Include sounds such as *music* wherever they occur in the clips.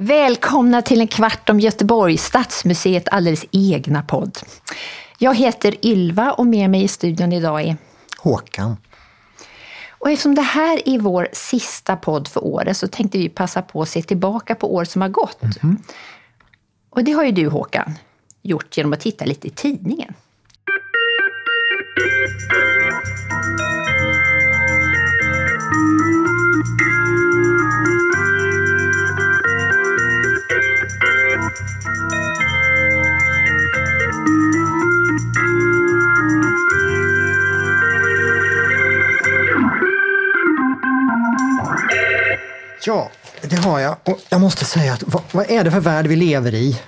Välkomna till en kvart om Göteborg, Stadsmuseet alldeles egna podd. Jag heter Ylva och med mig i studion idag är Håkan. Och eftersom det här är vår sista podd för året så tänkte vi passa på att se tillbaka på år som har gått. Mm. Och det har ju du Håkan gjort genom att titta lite i tidningen. Ja, det har jag. Och jag måste säga att vad, vad är det för värld vi lever i?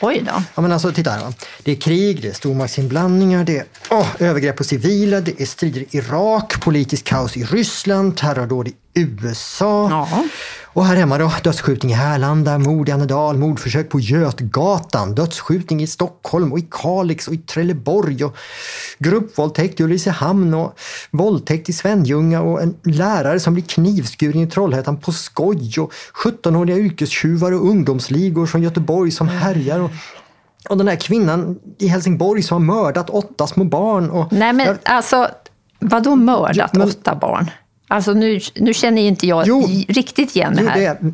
Oj då. Ja, men alltså, titta här. Det är krig, det är stormaktsinblandningar, det är oh, övergrepp på civila, det är strider i Irak, politiskt kaos i Ryssland, terrordåd i USA. Ja. Och här hemma då, dödsskjutning i Härlanda, mord i Annedal, mordförsök på Götgatan, dödsskjutning i Stockholm och i Kalix och i Trelleborg och gruppvåldtäkt i Ulricehamn och våldtäkt i Svenljunga och en lärare som blir knivskuren i Trollhättan på skoj och 17-åriga yrkestjuvar och ungdomsligor från Göteborg som härjar och och den här kvinnan i Helsingborg som har mördat åtta små barn. Och, Nej men alltså, vadå mördat men- åtta barn? Alltså nu, nu känner inte jag Jo. riktigt igen det här. det är,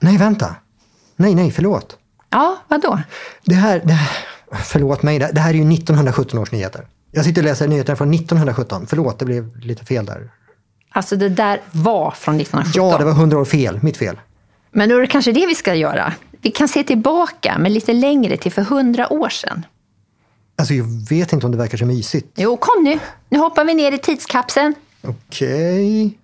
nej, vänta. Nej, nej, förlåt. Ja, vadå? Det här, det här, förlåt mig, det här är ju 1917 års nyheter. Jag sitter och läser nyheterna från 1917. Förlåt, det blev lite fel där. Alltså det där var från 1917. Ja, det var 100 år fel. Mitt fel. Men då är det kanske det vi ska göra. Vi kan se tillbaka, men lite längre till för hundra år sedan. Alltså, jag vet inte om det verkar så mysigt. Jo, kom nu. Nu hoppar vi ner i tidskapseln. Okej.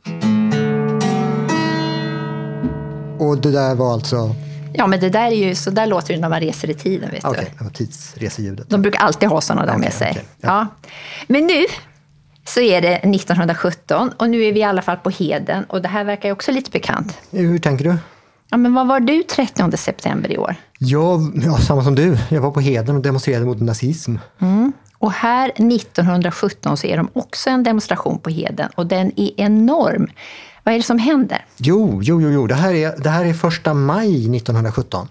Och det där var alltså... Ja, men det där är ju, så där låter det när man reser i tiden. Vet du. var tidsreseljudet. De brukar alltid ha sådana där med Okej, sig. okej, ja. ja. Men nu så är det 1917 och nu är vi i alla fall på Heden och det här verkar ju också lite bekant. Hur tänker du? Ja, men vad var du 30 september i år? Jag, ja, samma som du. Jag var på Heden och demonstrerade mot nazism. Och här 1917 så är de också en demonstration på Heden och den är enorm. Vad är det som händer? Jo, jo, jo, jo. Det, här är, det här är första maj 1917.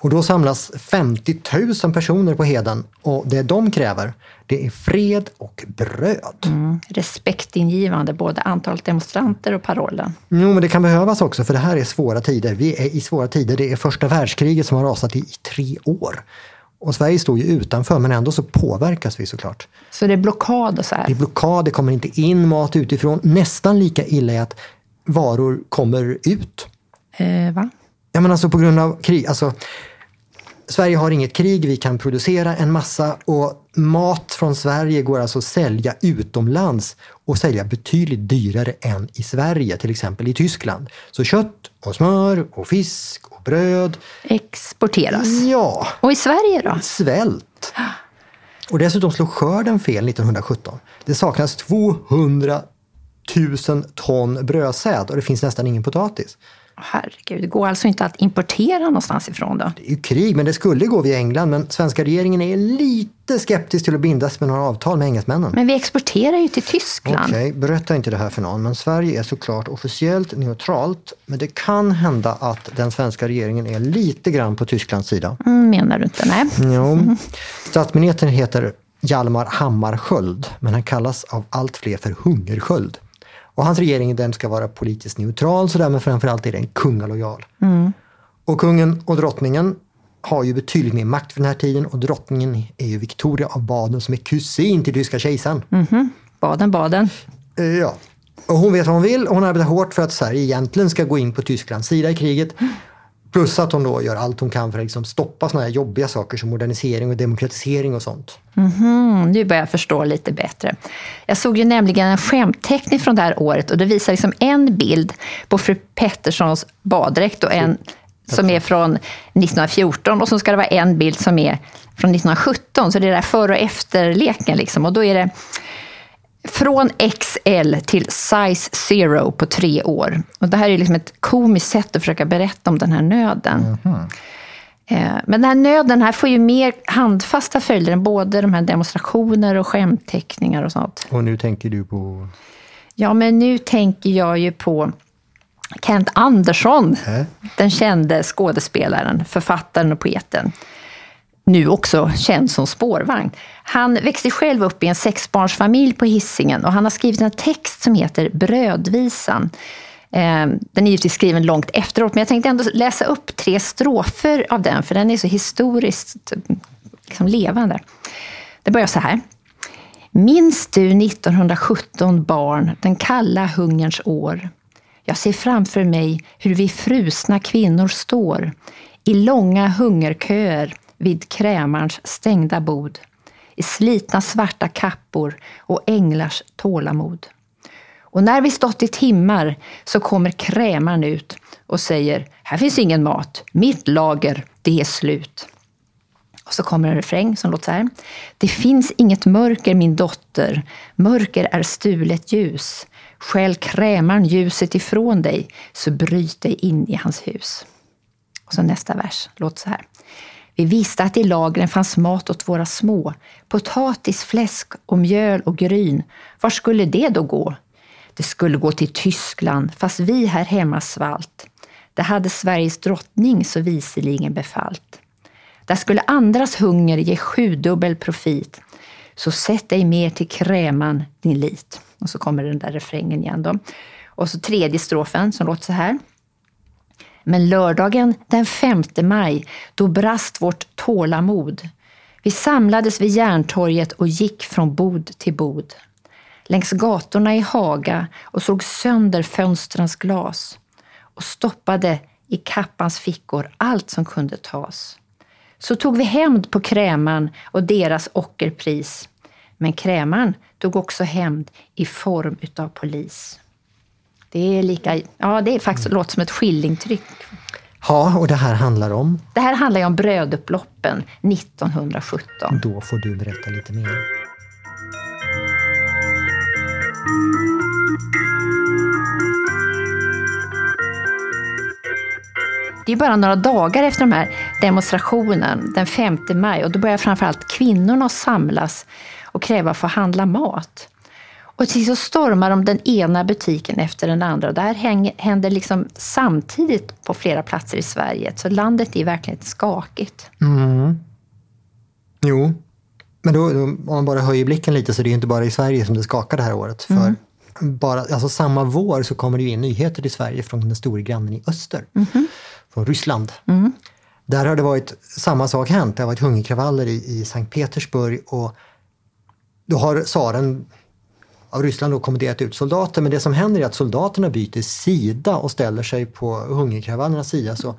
Och då samlas 50 000 personer på Heden och det de kräver det är fred och bröd. Respektingivande, både antalet demonstranter och parollen. Jo, men det kan behövas också för det här är svåra tider. Vi är i svåra tider. Det är första världskriget som har rasat i tre år. Och Sverige står ju utanför men ändå så påverkas vi såklart. Så det är blockad och så Det är här. blockad, det kommer inte in mat utifrån. Nästan lika illa är att varor kommer ut. Eh, va? Ja, men alltså på grund av krig. Alltså, Sverige har inget krig, vi kan producera en massa och mat från Sverige går alltså att sälja utomlands och sälja betydligt dyrare än i Sverige, till exempel i Tyskland. Så kött och smör och fisk och bröd. Exporteras. Ja, Och i Sverige då? svält. Och dessutom slog skörden fel 1917. Det saknas 200 000 ton brödsäd och det finns nästan ingen potatis. Herregud, det går alltså inte att importera någonstans ifrån då? Det är ju krig, men det skulle gå via England. Men svenska regeringen är lite skeptisk till att bindas med några avtal med engelsmännen. Men vi exporterar ju till Tyskland. Okej, berätta inte det här för någon. Men Sverige är såklart officiellt neutralt. Men det kan hända att den svenska regeringen är lite grann på Tysklands sida. Mm, menar du inte? Nej. Jo. *laughs* Statsministern heter Hjalmar Hammarskjöld, men han kallas av allt fler för Hungersköld. Och hans regering den ska vara politiskt neutral sådär, men framförallt är den kungalojal. Och kungen och drottningen har ju betydligt mer makt för den här tiden och drottningen är ju Victoria av Baden som är kusin till tyska kejsaren. Baden, baden. Eh, Ja. Och hon vet vad hon vill och hon arbetar hårt för att Sverige egentligen ska gå in på Tysklands sida i kriget. Plus att hon då gör allt hon kan för att liksom stoppa såna här jobbiga saker som modernisering och demokratisering och sånt. Mm, nu börjar jag förstå lite bättre. Jag såg ju nämligen en skämtteckning från det här året och det visar liksom en bild på fru Petterssons baddräkt och en som är från 1914 och så ska det vara en bild som är från 1917. Så det är där före och efterleken liksom. Och då är det från XL till size zero på tre år. Och det här är liksom ett komiskt sätt att försöka berätta om den här nöden. Eh, Men den här nöden den här får ju mer handfasta följder än både de här demonstrationer och skämtteckningar och sånt. Och nu tänker du på... Ja, men nu tänker jag ju på Kent Andersson, Äh? den kände skådespelaren, författaren och poeten. Nu också känd som spårvagn. Han växte själv upp i en sexbarnsfamilj på Hisingen och han har skrivit en text som heter Brödvisan. Eh, den är givetvis skriven långt efteråt, men jag tänkte ändå läsa upp tre strofer av den, för den är så historiskt liksom levande. Det börjar så här. Minns du 1917 barn, den kalla hungerns år? Jag ser framför mig hur vi frusna kvinnor står i långa hungerköer vid krämarns stängda bod, i slitna svarta kappor och änglars tålamod. Och när vi stått i timmar så kommer krämaren ut och säger, här finns ingen mat, mitt lager, det är slut. Och så kommer en refräng som låter så här. Det finns inget mörker min dotter, mörker är stulet ljus. Skäl krämaren ljuset ifrån dig, så bryt dig in i hans hus. Och så nästa vers låter så här. Vi visste att i lagren fanns mat åt våra små. Potatis, fläsk och mjöl och gryn. Var skulle det då gå? Det skulle gå till Tyskland, fast vi här hemma svalt. Det hade Sveriges drottning så viseligen befallt. Där skulle andras hunger ge sjudubbel profit. Så sätt dig mer till kräman din lit. Och så kommer den där refrängen igen då. Och så tredje strofen som låter så här. Men lördagen den 5 maj, då brast vårt tålamod. Vi samlades vid Järntorget och gick från bod till bod. Längs gatorna i Haga och såg sönder fönstrens glas och stoppade i kappans fickor allt som kunde tas. Så tog vi hämnd på kräman och deras ockerpris. Men kräman tog också hämnd i form utav polis. Det är lika, ja det är faktiskt låter som ett skillingtryck. Ja, och det här handlar om? Det här handlar ju om brödupploppen 1917. Då får du berätta lite mer. Det är bara några dagar efter den här demonstrationen, den 5 maj, och då börjar framförallt kvinnorna samlas och kräva att få handla mat. Och till så stormar de den ena butiken efter den andra. Och det här händer liksom samtidigt på flera platser i Sverige. Så landet är verkligen skakigt. Jo, men då, då, om man bara höjer blicken lite så det är inte bara i Sverige som det skakar det här året. För bara, alltså samma vår så kommer det in nyheter till Sverige från den stora grannen i öster. Från Ryssland. Där har det varit samma sak hänt. Det har varit hungerkravaller i, i Sankt Petersburg och då har tsaren av Ryssland då kommenderat ut soldater. Men det som händer är att soldaterna byter sida och ställer sig på hungerkravallernas sida. Så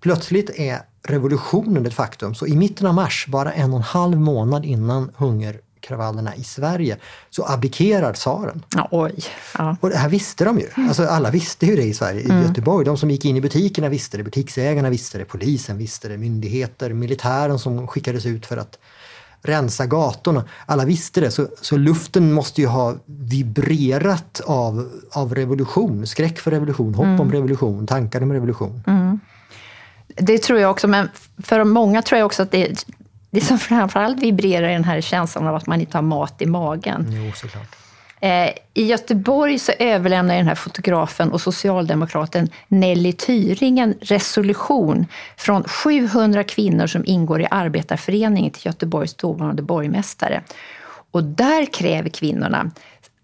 plötsligt är revolutionen ett faktum. Så i mitten av mars, bara en och en halv månad innan hungerkravallerna i Sverige, så abdikerar tsaren. Ja, oj. Ja. Och det här visste de ju. Alltså alla visste ju det i Sverige. I Göteborg, de som gick in i butikerna visste det. Butiksägarna visste det. Polisen visste det. Myndigheter, militären som skickades ut för att rensa gatorna. Alla visste det. Så, så luften måste ju ha vibrerat av, av revolution. Skräck för revolution, hopp om revolution, tankar om revolution. Det tror jag också, men för många tror jag också att det, det som framförallt vibrerar är den här känslan av att man inte har mat i magen. Jo, såklart. Eh, I Göteborg så överlämnar den här fotografen och socialdemokraten Nelly Thyring en resolution från 700 kvinnor som ingår i arbetarföreningen till Göteborgs dåvarande borgmästare. Och där kräver kvinnorna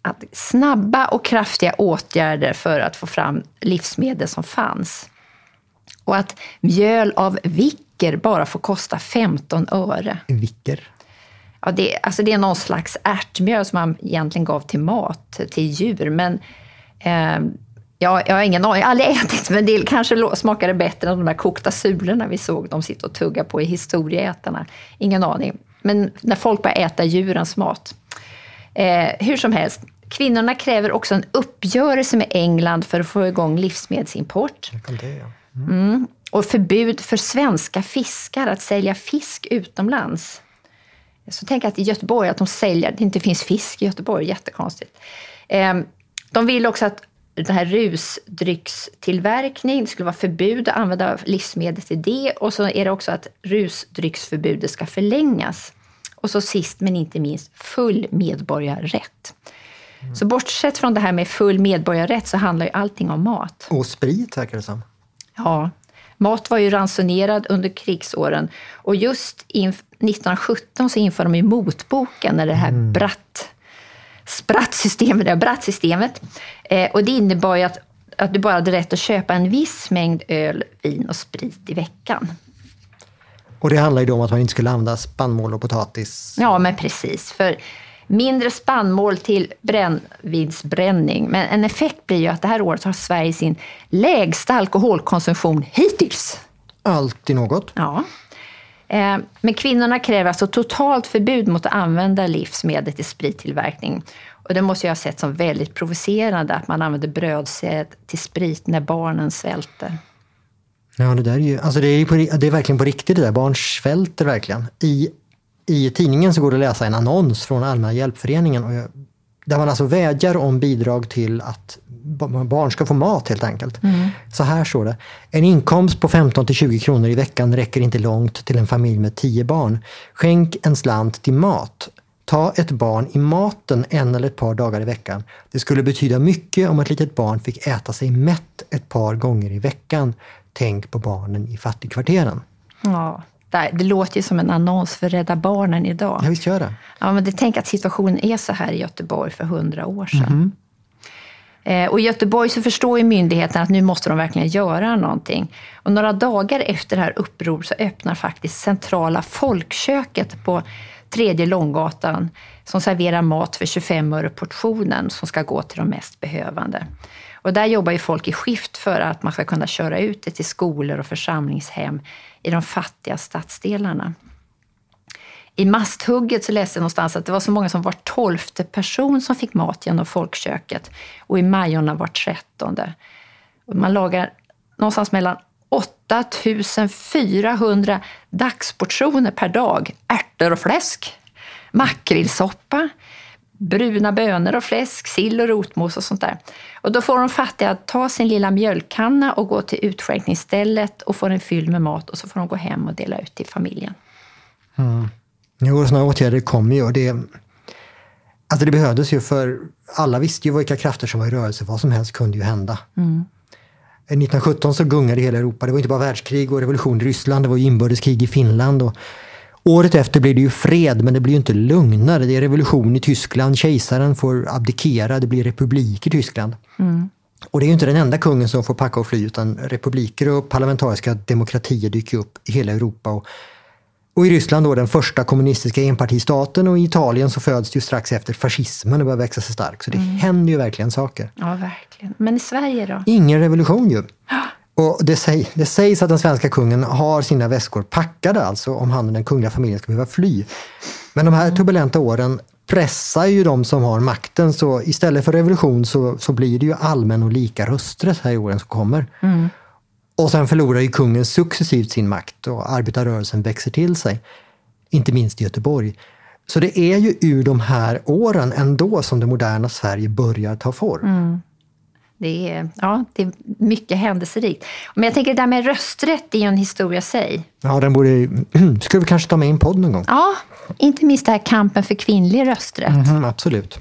att snabba och kraftiga åtgärder för att få fram livsmedel som fanns. Och att mjöl av vicker bara får kosta 15 öre. Vicker. Ja, det, alltså det är någon slags ärtmjöl som man egentligen gav till mat, till djur. Men eh, ja, jag har ingen aning, jag har aldrig ätit, men det kanske smakade bättre än de där kokta sulorna vi såg dem sitta och tugga på i Historieätarna. Ingen aning. Men när folk börjar äta djurens mat. Eh, hur som helst, kvinnorna kräver också en uppgörelse med England för att få igång livsmedelsimport. Jag det, ja. Och förbud för svenska fiskar att sälja fisk utomlands. Så tänk att i Göteborg att de säljer, det inte finns fisk i Göteborg, jättekonstigt. Eh, De vill också att den här rusdryckstillverkning, det skulle vara förbud att använda livsmedel till det. Och så är det också att rusdrycksförbudet ska förlängas. Och så sist men inte minst full medborgarrätt. Så bortsett från det här med full medborgarrätt så handlar ju allting om mat. Och sprit verkar det som. Ja, mat var ju ransonerad under krigsåren och just 1917 så införde de ju motboken, när det här mm. bratt, sprattsystemet, det brattsystemet. Eh, och det innebar ju att, att du bara hade rätt att köpa en viss mängd öl, vin och sprit i veckan. Och det handlar ju då om att man inte skulle använda spannmål och potatis. Ja, men precis. För mindre spannmål till brännvinsbränning. Men en effekt blir ju att det här året har Sverige sin lägsta alkoholkonsumtion hittills. Alltid något. Ja. Eh, men kvinnorna kräver alltså totalt förbud mot att använda livsmedel till sprittillverkning. Och det måste jag ha sett som väldigt provocerande att man använder brödsäd till sprit när barnen svälter. Ja, det där är ju, alltså det är, på, det är verkligen på riktigt det där. Barn svälter verkligen. I, I tidningen så går det att läsa en annons från Allmänna hjälpföreningen och jag, där man alltså vädjar om bidrag till att barn ska få mat helt enkelt. Mm. Så här står det. En inkomst på 15 till 20 kronor i veckan räcker inte långt till en familj med 10 barn. Skänk en slant till mat. Ta ett barn i maten en eller ett par dagar i veckan. Det skulle betyda mycket om ett litet barn fick äta sig mätt ett par gånger i veckan. Tänk på barnen i fattigkvarteren. Ja, det låter ju som en annons för Rädda Barnen idag. Ja, visst gör det. Ja, men det, tänk att situationen är så här i Göteborg för hundra år sedan. Mm. Och I Göteborg så förstår ju myndigheten att nu måste de verkligen göra någonting. Och några dagar efter det här uppror så öppnar faktiskt centrala Folkköket på Tredje Långgatan som serverar mat för 25 öre portionen som ska gå till de mest behövande. Och där jobbar ju folk i skift för att man ska kunna köra ut det till skolor och församlingshem i de fattiga stadsdelarna. I Masthugget så läste jag någonstans att det var så många som var tolfte person som fick mat genom folkköket och i Majorna var trettonde. Man lagar någonstans mellan 8400 dagsportioner per dag ärtor och fläsk, makrillsoppa, bruna bönor och fläsk, sill och rotmos och sånt där. Och då får de fattiga ta sin lilla mjölkkanna och gå till utskänkningsstället och få den fylld med mat och så får de gå hem och dela ut till familjen. Mm. Jo, sådana åtgärder kommer ju och det, alltså det behövdes ju för alla visste ju vilka krafter som var i rörelse. Vad som helst kunde ju hända. Mm. 1917 så gungade hela Europa. Det var inte bara världskrig och revolution i Ryssland, det var inbördeskrig i Finland. Och året efter blir det ju fred, men det blir ju inte lugnare. Det är revolution i Tyskland, kejsaren får abdikera, det blir republik i Tyskland. Mm. Och det är ju inte den enda kungen som får packa och fly, utan republiker och parlamentariska demokratier dyker upp i hela Europa. Och och i Ryssland då den första kommunistiska enpartistaten och i Italien så föds det ju strax efter fascismen och börjar växa sig stark. Så det mm. händer ju verkligen saker. Ja, verkligen. Men i Sverige då? Ingen revolution ju. Och det, säg, det sägs att den svenska kungen har sina väskor packade alltså om han och den kungliga familjen ska behöva fly. Men de här mm. turbulenta åren pressar ju de som har makten så istället för revolution så, så blir det ju allmän och lika rösträtt här i åren som kommer. Mm. Och sen förlorar ju kungen successivt sin makt och arbetarrörelsen växer till sig. Inte minst i Göteborg. Så det är ju ur de här åren ändå som det moderna Sverige börjar ta form. Mm. Det är, ja, det är mycket händelserikt. Men jag tänker det där med rösträtt är ju en historia i sig. Ja, den borde, *clears throat* skulle vi kanske ta med i en podd någon gång? Ja, inte minst det här kampen för kvinnlig rösträtt. Mm, absolut.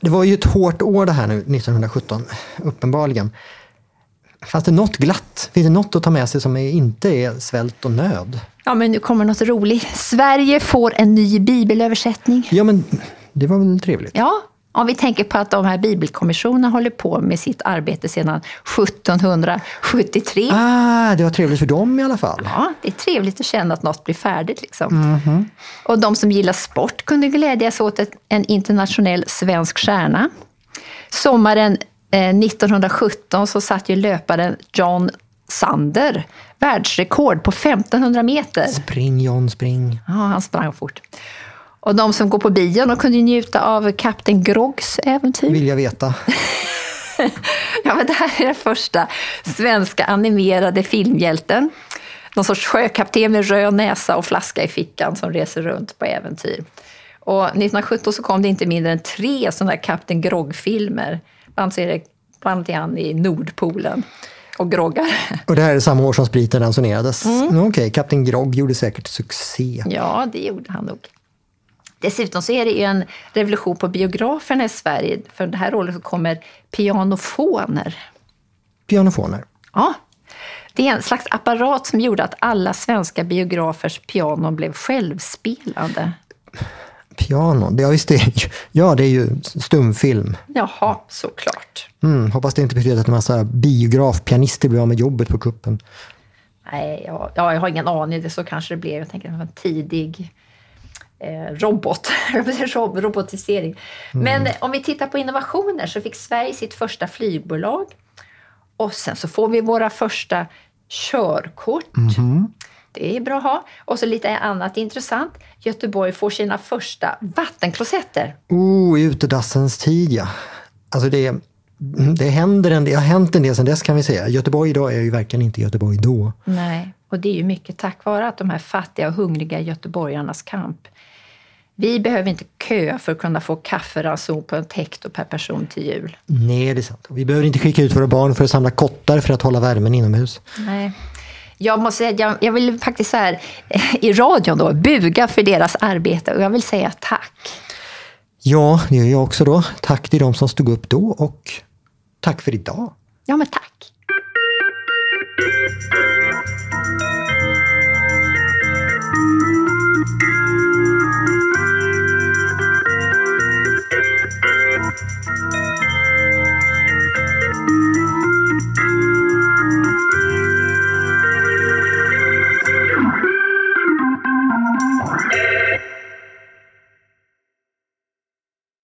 Det var ju ett hårt år det här nu, 1917, uppenbarligen. Fanns det något glatt? Finns det något att ta med sig som inte är svält och nöd? Ja, men nu kommer något roligt. Sverige får en ny bibelöversättning. Ja, men det var väl trevligt? Ja, om vi tänker på att de här bibelkommissionerna håller på med sitt arbete sedan 1773. Ah, det var trevligt för dem i alla fall. Ja, det är trevligt att känna att något blir färdigt. Liksom. Mm -hmm. Och de som gillar sport kunde glädjas åt en internationell svensk stjärna. Sommaren eh, 1917 så satt ju löparen John Sander världsrekord på 1500 meter. Spring John, spring. Ja, han sprang fort. Och de som går på bion de kunde njuta av Kapten Groggs äventyr. Vill jag veta. *laughs* ja, men det här är den första svenska animerade filmhjälten. Någon sorts sjökapten med röd näsa och flaska i fickan som reser runt på äventyr. Och 1917 så kom det inte mindre än tre sådana här Kapten Grogg-filmer. Bland annat är han i Nordpolen och groggar. Och det här är samma år som spriten ransonerades? Mm. Okej, okay, Kapten Grogg gjorde säkert succé. Ja, det gjorde han nog. Dessutom så är det ju en revolution på biograferna i Sverige. För det här året så kommer pianofoner. Pianofoner. Ja, det är en slags apparat som gjorde att alla svenska biografers pianon blev självspelande. Piano, ja visst det. *laughs* Ja, det är ju stumfilm. Jaha, såklart. Mm, hoppas det inte betyder att en massa biografpianister blir av med jobbet på kuppen. Nej, jag, ja, jag har ingen aning. Det så kanske det blev. Jag tänker att det var en tidig robot, *laughs* robotisering. Mm. Men om vi tittar på innovationer så fick Sverige sitt första flygbolag. Och sen så får vi våra första körkort. Mm. Det är bra att ha. Och så lite annat intressant. Göteborg får sina första vattenklosetter. Oh, i utedassens tid ja. Alltså det, det, händer en, det har hänt en del sedan dess kan vi säga. Göteborg idag är ju verkligen inte Göteborg då. Nej, och det är ju mycket tack vare att de här fattiga och hungriga göteborgarnas kamp. Vi behöver inte köa för att kunna få kafferanson på ett hekto per person till jul. Nej, det är sant. Vi behöver inte skicka ut våra barn för att samla kottar för att hålla värmen inomhus. Nej. Jag måste säga, jag, jag vill faktiskt så här, eh, i radion då, buga för deras arbete och jag vill säga tack. Ja, det gör jag också då. Tack till de som stod upp då och tack för idag. Ja, men tack.